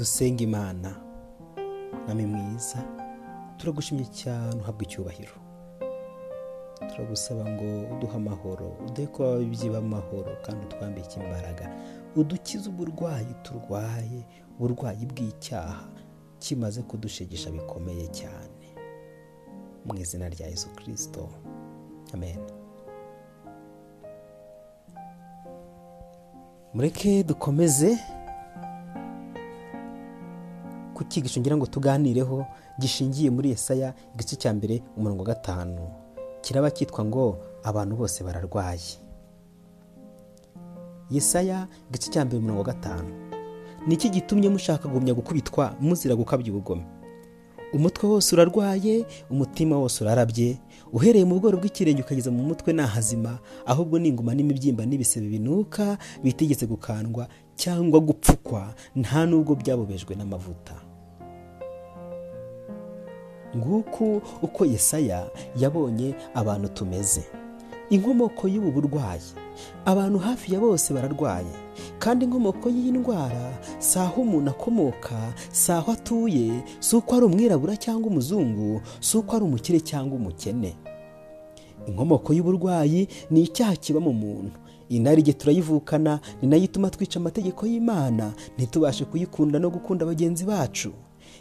dusenga imana. Mwami mwiza turagushimye cyane uhabwa icyubahiro. Turagusaba ngo uduhe amahoro uduhe ko ababyeyi b'amahoro kandi utwambike imbaraga. Udukize uburwayi turwaye uburwayi bw'icyaha kimaze kudushegesha bikomeye cyane. Mu izina rya yesu kirisito amen. Mureke dukomeze ku cyigisho ngira ngo tuganireho gishingiye muri Yesaya igice cya mbere umurongo wa gatanu. Kiraba cyitwa ngo abantu bose bararwaye. Yesaya igice cya mbere umurongo wa gatanu. Ni iki gitumye mushaka kugumya gukubitwa muzira gukabya ubugome? Umutwe wose urarwaye umutima wose urarabye uhereye mu bworo bw'ikirenge ukageza mu mutwe ni ahazima ahubwo ni inguma n'imibyimba n'ibisebe binuka bitegetse gukandwa cyangwa gupfukwa nta nubwo byabobejwe n'amavuta. Nguku uko yesaya yabonye abantu tumeze. Inkomoko y'ubu burwayi. Abantu hafi ya bose bararwaye. Kandi inkomoko y'iyi ndwara si aho umuntu akomoka si aho atuye si uko ari umwirabura cyangwa umuzungu si uko ari umukire cyangwa umukene. Inkomoko y'uburwayi ni icyaha kiba mu muntu. Inarijye turayivukana ni na yo ituma twica amategeko y'imana. Ntitubashe kuyikunda no gukunda bagenzi bacu.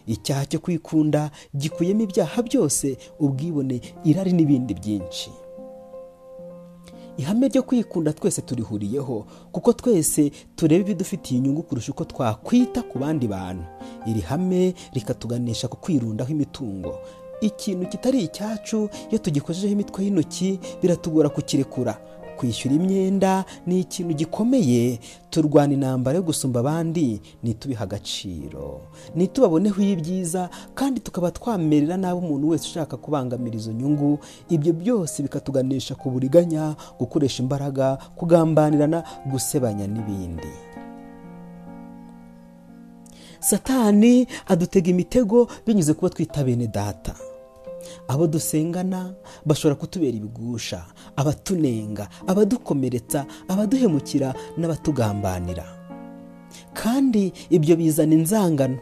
Icyaha cyo kwikunda gikuyemo ibyaha byose ubwibone irari n'ibindi byinshi. Ihame ryo kwikunda twese turihuriyeho kuko twese tureba ibidufitiye inyungu kurusha uko twakwita ku bandi bantu. Iri hame rikatuganisha ku kwirundaho imitungo. Ikintu kitari icyacu iyo tugikojejeho imitwe y'intoki biratugora kukirekura. Kwishyura imyenda ni ikintu gikomeye turwana intambara yo gusumba abandi ntitubihe agaciro. Ntitubaboneho ibyiza kandi tukaba twamerera nabi umuntu wese ushaka kubangamira izo nyungu. Ibyo byose bikatuganisha ku buriganya gukoresha imbaraga kugambanirana gusebanya n'ibindi. Satani adutega imitego binyuze kuba twita bene data. Abo dusengana bashobora kutubera ibigusha abatunenga abadukomeretsa abaduhemukira n'abatugambanira. Kandi ibyo bizana inzangano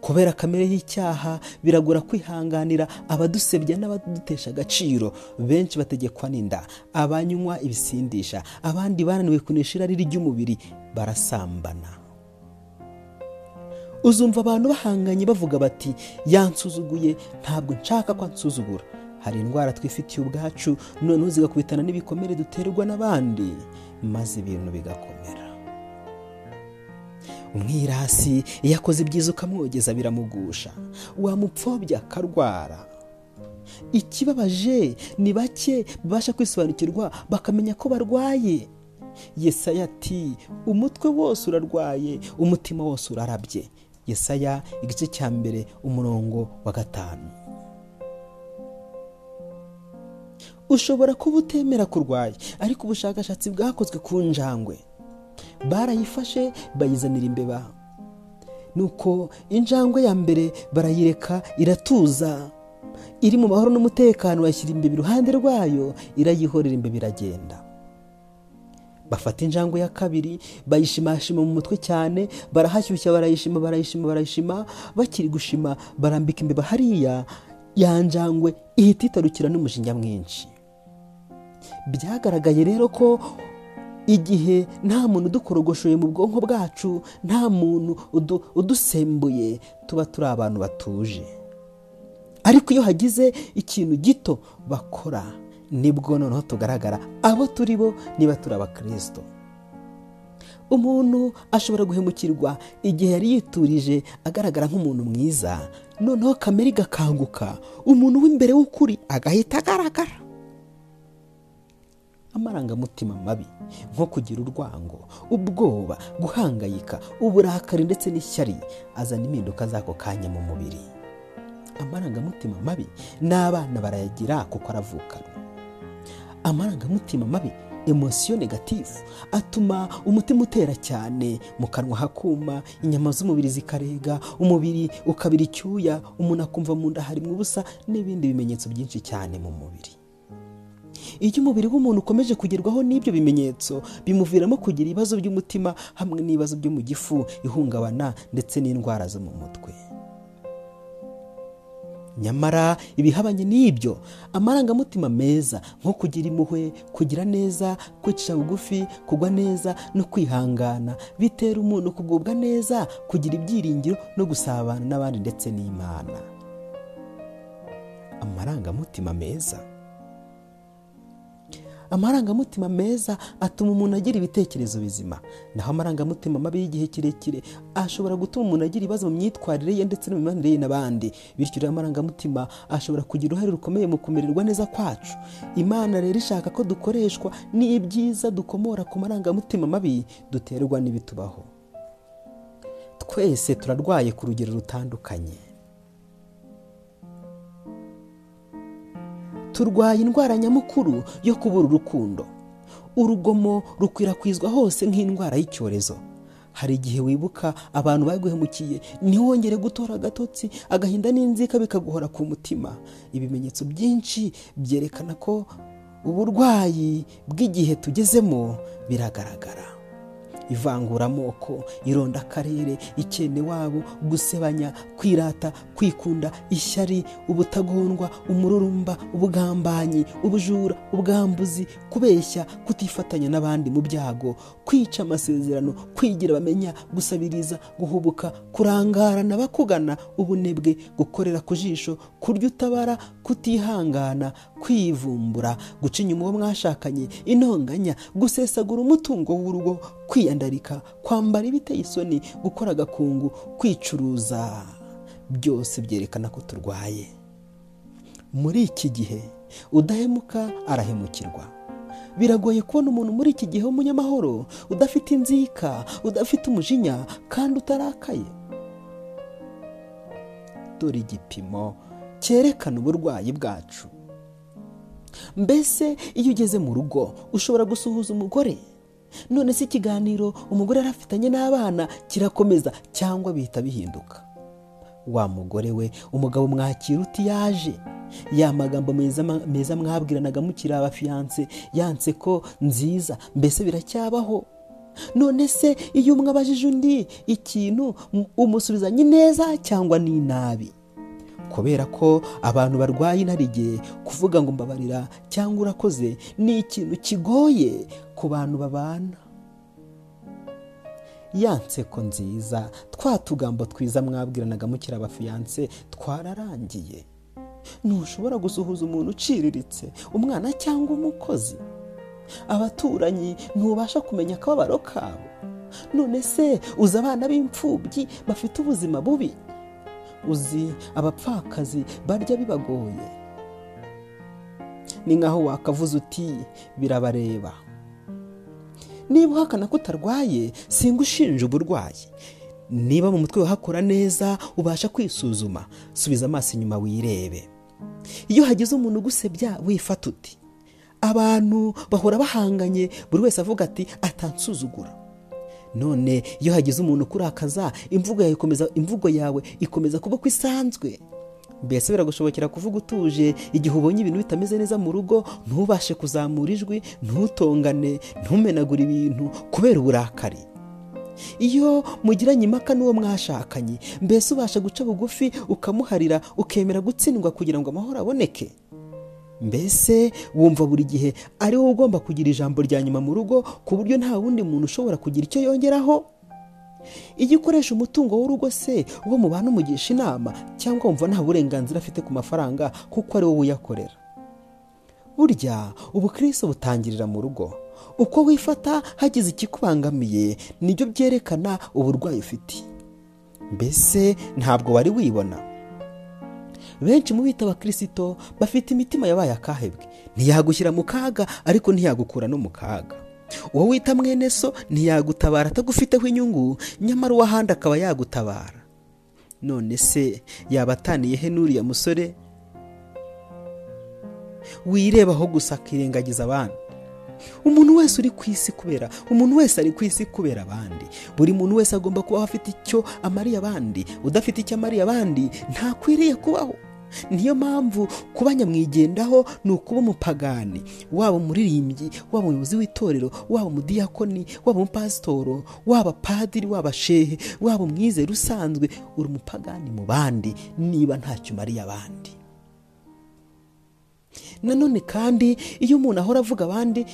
kubera kamere y'icyaha biragora kwihanganira abadusebya n'abadutesha agaciro. Benshi bategekwa n'inda abanywa ibisindisha abandi bananiwe kunesha irari ry'umubiri barasambana. Uzumva abantu bahanganye bavuga bati yansuzuguye ntabwo nshaka ko ansuzugura. Hari indwara twifitiye ubwacu noneho zigakubitana n'ibikomere duterwa n'abandi maze ibintu bigakomera. Umwirasi iyo akoze ibyiza ukamwogeza biramugusha. Wamupfobya akarwara. Ikibabaje ni bake babasha kwisobanukirwa bakamenya ko barwaye. Yesaya ati umutwe wose urarwaye umutima wose urarabye. Yesaya igice cya mbere umurongo wa gatanu. Ushobora kuba utemera kurwaye ariko ubushakashatsi bwakozwe ku njangwe. Barayifashe bayizanira imbeba. Nuko injangwe ya mbere barayireka iratuza. Iri mu mahoro n'umutekano bashyira imbeba iruhande rwayo irayihorera imbeba iragenda. Bafata injangwe ya kabiri bayishimashima mu mutwe cyane barahashyushya barayishima barayishima barayishima bakiri gushima barambika imbeba hariya ya njangwe ihita itarukira n'umujinya mwinshi. Byagaragaye rero ko igihe nta muntu udukorogoshoye mu bwonko bwacu nta muntu udusembuye tuba turi abantu batuje. Ariko iyo hagize ikintu gito bakora ni bwo noneho tugaragara abo turi bo niba turi abakirisito umuntu ashobora guhemukirwa igihe yari yiturije agaragara nk'umuntu mwiza noneho kamere igakanguka umuntu w'imbere w'ukuri agahita agaragara. Amarangamutima mabi nko kugira urwango ubwoba guhangayika uburakari ndetse n'ishyari azana impinduka z'ako kanya mu mubiri. Amarangamutima mabi n'abana barayagira kuko aravukana. Amarangamutima mabi emosiyo negatifu atuma umutima utera cyane mu kanwa hakuma inyama z'umubiri zikarega umubiri ukabira icyuya umuntu akumva mu nda harimo ubusa n'ibindi bimenyetso byinshi cyane mu mubiri. Iyo umubiri w'umuntu ukomeje kugerwaho n'ibyo bimenyetso bimuviramo kugira ibibazo by'umutima hamwe n'ibibazo byo mu gifu ihungabana ndetse n'indwara zo mu mutwe. Nyamara ibihabanye n'ibyo amarangamutima meza nko kugira impuhwe kugira neza kwicisha bugufi kugwa neza no kwihangana. Bitera umuntu kugubwa neza kugira ibyiringiro no gusabana n'abandi ndetse n'imana. Amarangamutima meza. Amarangamutima meza atuma umuntu agira ibitekerezo bizima. Naho amarangamutima mabi y'igihe kirekire ashobora gutuma umuntu agira ibibazo mu myitwarire ye ndetse no mu mibanire ye n'abandi. Bityo rero amarangamutima ashobora kugira uruhare rukomeye mu kumererwa neza kwacu. Imana rero ishaka ko dukoreshwa n'ibyiza dukomora ku marangamutima mabi duterwa n'ibitubaho. Twese turarwaye ku rugero rutandukanye. Turwaye indwara nyamukuru yo kubura urukundo. Urugomo rukwirakwizwa hose nk'indwara y'icyorezo. Hari igihe wibuka abantu baguhemukiye ntiwongere gutora agatotsi agahinda n'inzika bikaguhora ku mutima. Ibimenyetso byinshi byerekana ko uburwayi bw'igihe tugezemo biragaragara. Ivanguramoko ironda akarere ikene wabo gusebanya kwirata kwikunda ishyari ubutagondwa umururumba ubugambanyi ubujura ubwambuzi kubeshya kutifatanya n'abandi mu byago kwica amasezerano kwigira bamenya gusabiriza guhubuka kurangarana bakugana ubunebwe gukorera ku jisho kurya utabara kutihangana kwivumbura guca inyuma uwo mwashakanye intonganya gusesagura umutungo w'urugo kwiyandarika kwambara ibiteye isoni gukora agakungu kwicuruza. Byose byerekana ko turwaye. Muri iki gihe udahemuka arahemukirwa. Biragoye kubona umuntu muri iki gihe w'umunyamahoro udafite inzika udafite umujinya kandi utarakaye. Dore igipimo cyerekana uburwayi bwacu. Mbese iyo ugeze mu rugo ushobora gusuhuza umugore? None se ikiganiro umugore yari afitanye n'abana kirakomeza cyangwa bihita bihinduka. Wa mugore we umugabo mwakira uti yaje? Ya magambo meza mwabwiranaga mukiri abafiyanse yanse ko nziza mbese biracyabaho? None se iyo umwe abajije undi ikintu umusubizanye neza cyangwa ni nabi? Kubera ko abantu barwaye inarijye kuvuga ngo mbabarira cyangwa urakoze ni ikintu kigoye ku bantu babana. Ya nseko nziza twa tugambo twiza mwabwiranaga mukiri abafiyanse twararangiye. Ntushobora gusuhuza umuntu uciriritse umwana cyangwa umukozi. Abaturanyi ntubasha kumenya akababaro kabo. None se uzi abana b'imfubyi bafite ubuzima bubi? Uzi abapfakazi barya bibagoye. Ni nkaho wakavuze uti birabareba. Niba uhakana ko utarwaye singa ushinja uburwayi. Niba mu mutwe wahakora neza ubasha kwisuzuma. Subiza amaso inyuma wirebe. Iyo hagize umuntu ugusebya wifata uti abantu bahora bahanganye. Buri wese avuga ati atansuzugura. None iyo hagize umuntu ukurakaza imvugo yawe ikomeza imvugo yawe ikomeza kuba uko isanzwe. Mbese biragushobokera kuvuga utuje igihe ubonye ibintu bitameze neza mu rugo ntubashe kuzamura ijwi ntutongane ntumenagure ibintu kubera uburakari. Iyo mugiranye impaka n'uwo mwashakanye mbese ubasha guca bugufi ukamuharira ukemera gutsindwa kugira ngo amahoro aboneke. Mbese wumva buri gihe ari wowe ugomba kugira ijambo rya nyuma mu rugo ku buryo nta wundi muntu ushobora kugira icyo yongeraho? Iyo ukoresha umutungo w'urugo se uwo mubana umugisha inama cyangwa wumva nta burenganzira afite ku mafaranga kuko ari wowe uyakorera. Burya ubukristo butangirira mu rugo. Uko wifata hagize ikikubangamiye ni byo byerekana uburwayi ufite. Mbese ntabwo wari wibona. Benshi mu bita abakirisito bafite imitima yabaye akahebwe. Ntiyagushyira mu kaga ariko ntiyagukura no mu kaga. Uwo wita mwene so ntiyagutabara atagufiteho inyungu nyamara uw'ahandi akaba yagutabara. None se yaba ataniye he n'uriya musore? Wirebaho gusa akirengagiza abandi. Umuntu wese uri ku isi kubera umuntu wese ari ku isi kubera abandi. Buri muntu wese agomba kubaho afite icyo amariye abandi udafite icyo amariye abandi ntakwiriye kubaho. Niyo mpamvu kuba nyamwigendaho ni ukuba umupagani waba umuririmbyi waba umuyobozi w'itorero waba umudiyakoni waba umupasitoro waba padiri waba shehe waba umwizero usanzwe uri umupagani mu bandi niba ntacyo umariye abandi. Nanone kandi iyo umuntu ahora avuga abandi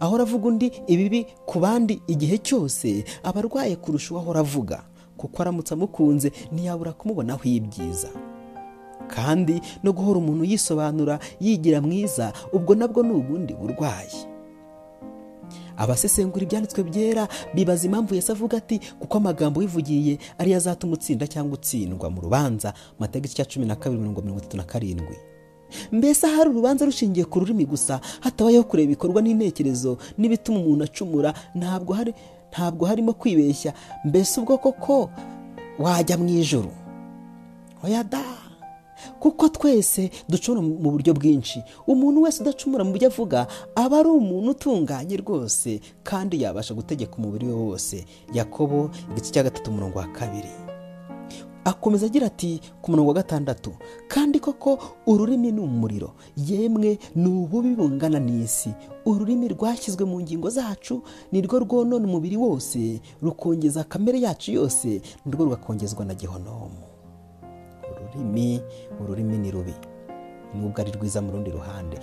ahora avuga undi ibibi ku bandi igihe cyose aba arwaye kurusha uwo ahora avuga. Kuko aramutse amukunze ntiyabura kumubonaho ibyiza kandi no guhora umuntu yisobanura yigira mwiza ubwo nabwo ni ubundi burwayi. Abasesengura ibyanditswe byera bibaza impamvu Yesu avuga ati kuko amagambo wivugiye ariyo azatuma utsinda cyangwa utsindwa mu rubanza. Matega cya cumi na kabiri mirongo mirongo itatu na karindwi. Mbese ahari urubanza rushingiye ku rurimi gusa hatabayeho kureba ibikorwa n'intekerezo n'ibituma umuntu acumura ntabwo hari ntabwo harimo kwibeshya. Mbese ubwo koko wajya mu ijoro oya da! Kuko twese ducumura mu buryo bwinshi. Umuntu wese udacumura mu byo avuga aba ari umuntu utunganye rwose kandi yabasha gutegeka umubiri we wose. Yakobo igice cya gatatu umurongo wa kabiri. Akomeza agira ati ku murongo wa gatandatu kandi koko ururimi ni umuriro. Yemwe ni ububi bungana n'isi. Ururimi rwashyizwe mu ngingo zacu nirwo rwonona umubiri wose rukongeza kamere yacu yose nirwo rugakongezwa na gihonomu ururimi ururimi ni rubi. Nubwo ari rwiza mu rundi ruhande.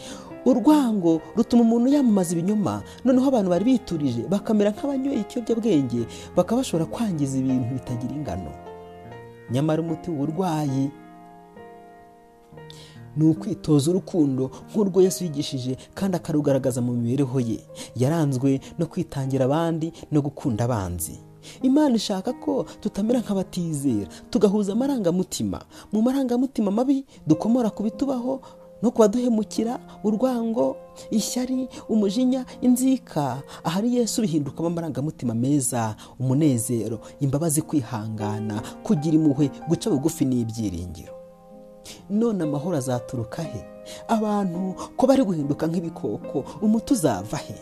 Urwango rutuma umuntu yamamaza ibinyoma noneho abantu bari biturije bakamera nk'abanyoye ikiyobyabwenge bakaba bashobora kwangiza ibintu bitagira ingano. Nyamara umuti w'uburwayi ni ukwitoza urukundo nk'urwo Yesu yigishije kandi akarugaragaza mu mibereho ye. Yaranzwe no kwitangira abandi no gukunda abanzi. Imana ishaka ko tutamera nk'abatizera tugahuza amarangamutima. Mu marangamutima mabi dukomora ku bitubaho no kubaduhemukira urwango ishyari umujinya inzika. Ahari yesu bihindukamo amarangamutima meza umunezero imbabazi kwihangana kugira impuhwe guca bugufi n'ibyiringiro. None amahoro azaturuka he? Abantu ko bari guhinduka nk'ibikoko umuti uzava he?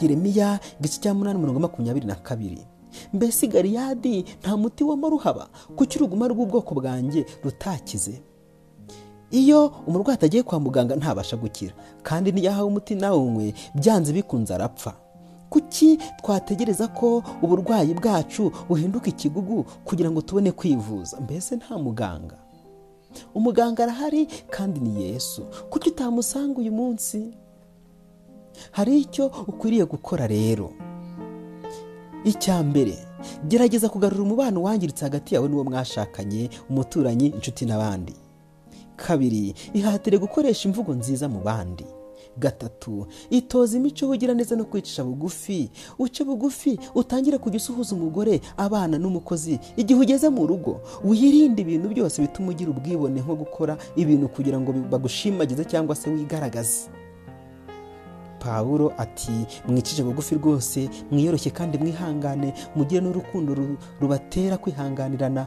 Yeremiya igice cya munani mirongo makumyabiri na kabiri. Mbese gariyadi nta muti w'amaruhaba kuki uruguma rw'ubwoko bwanjye rutakize? Iyo umurwayi atagiye kwa muganga ntabasha gukira. Kandi n'iyo ahawe umuti nawunywe byanze bikunze arapfa. Kuki twategereza ko uburwayi bwacu buhinduka ikigugu kugira ngo tubone kwivuza? Mbese nta muganga? Umuganga arahari kandi ni yesu. Kuki utamusanga uyu munsi? Hari icyo ukwiriye gukora rero. Icya mbere. Gerageza kugarura umubano wangiritse hagati yawe n'uwo mwashakanye umuturanyi inshuti n'abandi. Kabiri ihatire gukoresha imvugo nziza mu bandi. Gatatu itoza imico y'ubugiraneza no kwicisha bugufi. Uce bugufi utangire kujya usuhuza umugore abana n'umukozi. Igihe ugeze mu rugo wirinde ibintu byose bituma ugira ubwibone nko gukora ibintu kugira ngo bagushimagize cyangwa se wigaragaze. Pawulo ati mwicije bugufi rwose mwiyoroshye kandi mwihangane mugire n'urukundo ru- rubatera kwihanganirana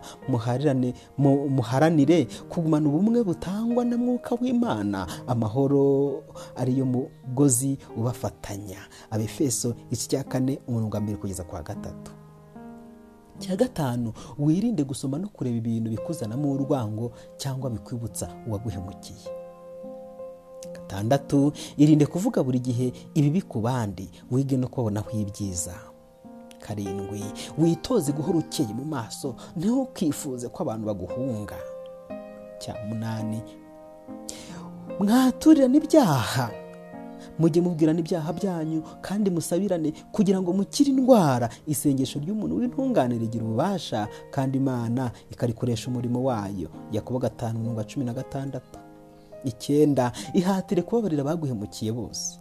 muharanire kugumana ubumwe butangwa na mwuka w'imana. Amahoro ariyo mugozi ubafatanya. Abefeso iki cya kane umurongo wa mbere kugeza kwa gatatu. Cya gatanu wirinde gusoma no kureba ibintu bikuzanamo urwango cyangwa bikwibutsa uwaguhemukiye. Gatandatu irinde kuvuga buri gihe ibibi ku bandi wige no kubabonaho ibyiza. Karindwi witoze guhora ukeye mu maso ntukifuze ko abantu baguhunga. Cya munani mwaturirane ibyaha mujye mubwirana ibyaha byanyu kandi musabirane kugira ngo mukire indwara. Isengesho ry'umuntu w'intungane rigira ububasha kandi imana ikarikoresha umurimo wayo. Yakobo gatanu mirongo cumi na gatandatu. Icyenda ihatire kubabarira abaguhemukiye bose.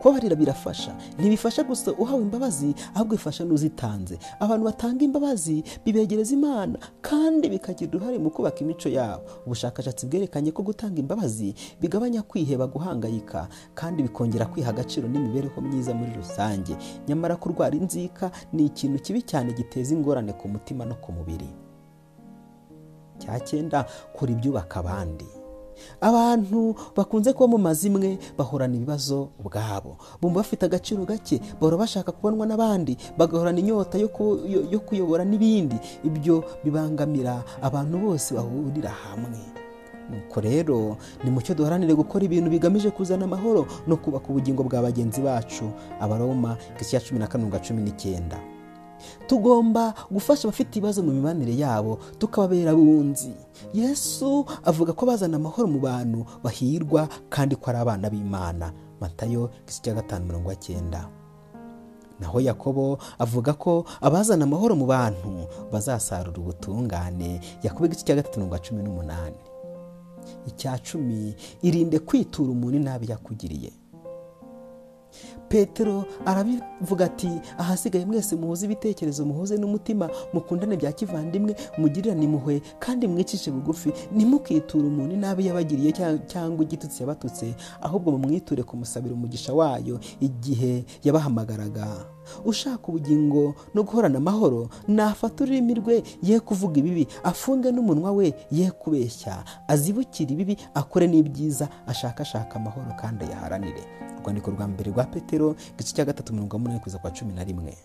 Kubabarira birafasha. Ntibifasha gusa uhawe imbabazi ahubwo bifasha n'uzitanze. Abantu batanga imbabazi bibegereza imana kandi bikagira uruhare mu kubaka imico yabo. Ubushakashatsi bwerekanye ko gutanga imbabazi bigabanya kwiheba guhangayika kandi bikongera kwiha agaciro n'imibereho myiza muri rusange. Nyamara kurwara inzika ni ikintu kibi cyane giteza ingorane ku mutima no ku mubiri. Cya cyenda kora ibyubaka abandi. Abantu bakunze kuba mu mazu imwe bahorana ibibazo ubwabo bumva bafite agaciro gake bahora bashaka kubonwa n'abandi bagahorana inyota yo ku- yo- yo kuyobora n'ibindi. Ibyo bibangamira abantu bose bahurira hamwe. Nuko rero ni mucyo duharanire gukora ibintu bigamije kuzana amahoro no kubaka ubugingo bwa bagenzi bacu. Abaroma igice cya cumi na karindwi cumi n'icyenda tugomba gufasha abafite ibibazo mu mibanire yabo tukababera abunzi. Yesu avuga ko bazana amahoro mu bantu bahirwa kandi ko ari abana b'imana. Matayo igice cya gatanu mirongo icyenda. Naho yakobo avuga ko abazana amahoro mu bantu bazasarura ubutungane. Yakobo igice cya gatatu mirongo cumi n'umunani. Icya cumi irinde kwitura umuntu inabi yakugiriye petero arabivuga ati ahasigaye mwese muhuze ibitekerezo muhuze n'umutima mukundane bya kivandimwe mugirirane impuhwe kandi mwicishe bugufi. Ntimukiture umuntu inabi yabagiriye cyangwa igitutsi yabatutse ahubwo mumwiture kumusabira umugisha wayo igihe yabahamagaraga. Ushaka ubugingo no guhorana amahoro nafata ururimi rwe ye kuvuga ibibi afunge n'umunwa we ye kubeshya. Azibukire ibibi akore n'ibyiza ashakashaka amahoro kandi ayaharanire. Urwandiko rwa mbere rwa petero igice cya gatatu mirongo umunani kugeza kwa cumi na rimwe.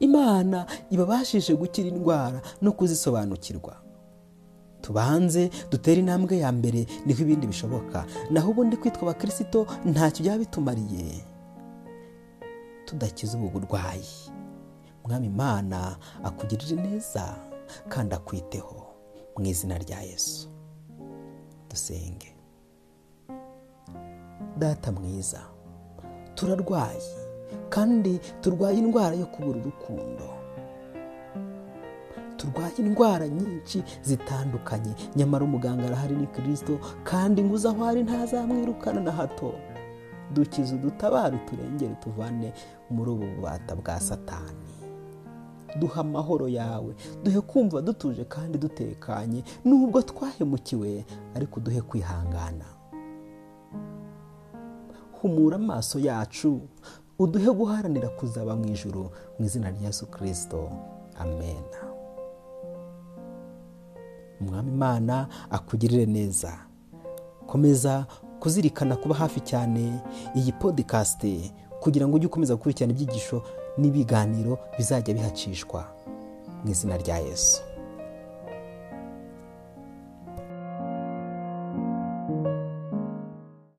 Imana ibabashije gukira indwara no kuzisobanukirwa. Tubanze dutere intambwe ya mbere ni ho ibindi bishoboka. Naho ubundi kwitwa abakirisito ntacyo byaba bitumariye. Tudakiza ubu burwayi. Mwami imana akugirire neza kandi akwiteho mu izina rya yesu. Dusenge. Data mwiza turarwaye kandi turwaye indwara yo kubura urukundo. Turwaye indwara nyinshi zitandukanye. Nyamara umuganga arahari ni kirisito kandi ngo uze aho ari ntazamwirukana na hato. Dukize udutabare turengere tuvane muri ubu bubata bwa satani. Duha amahoro yawe duhe kumva dutuje kandi dutekanye. Nubwo twahemukiwe ariko duhe kwihangana. Humura amaso yacu uduhe guharanira kuzaba mu ijoro mu izina rya Yesu kirisito amen. Umwami imana akugirire neza. Komeza kuzirikana kuba hafi cyane iyi podikasite kugira ngo ujye ukomeza gukurikirana ibyigisho n'ibiganiro bizajya bihacishwa mu izina rya yesu.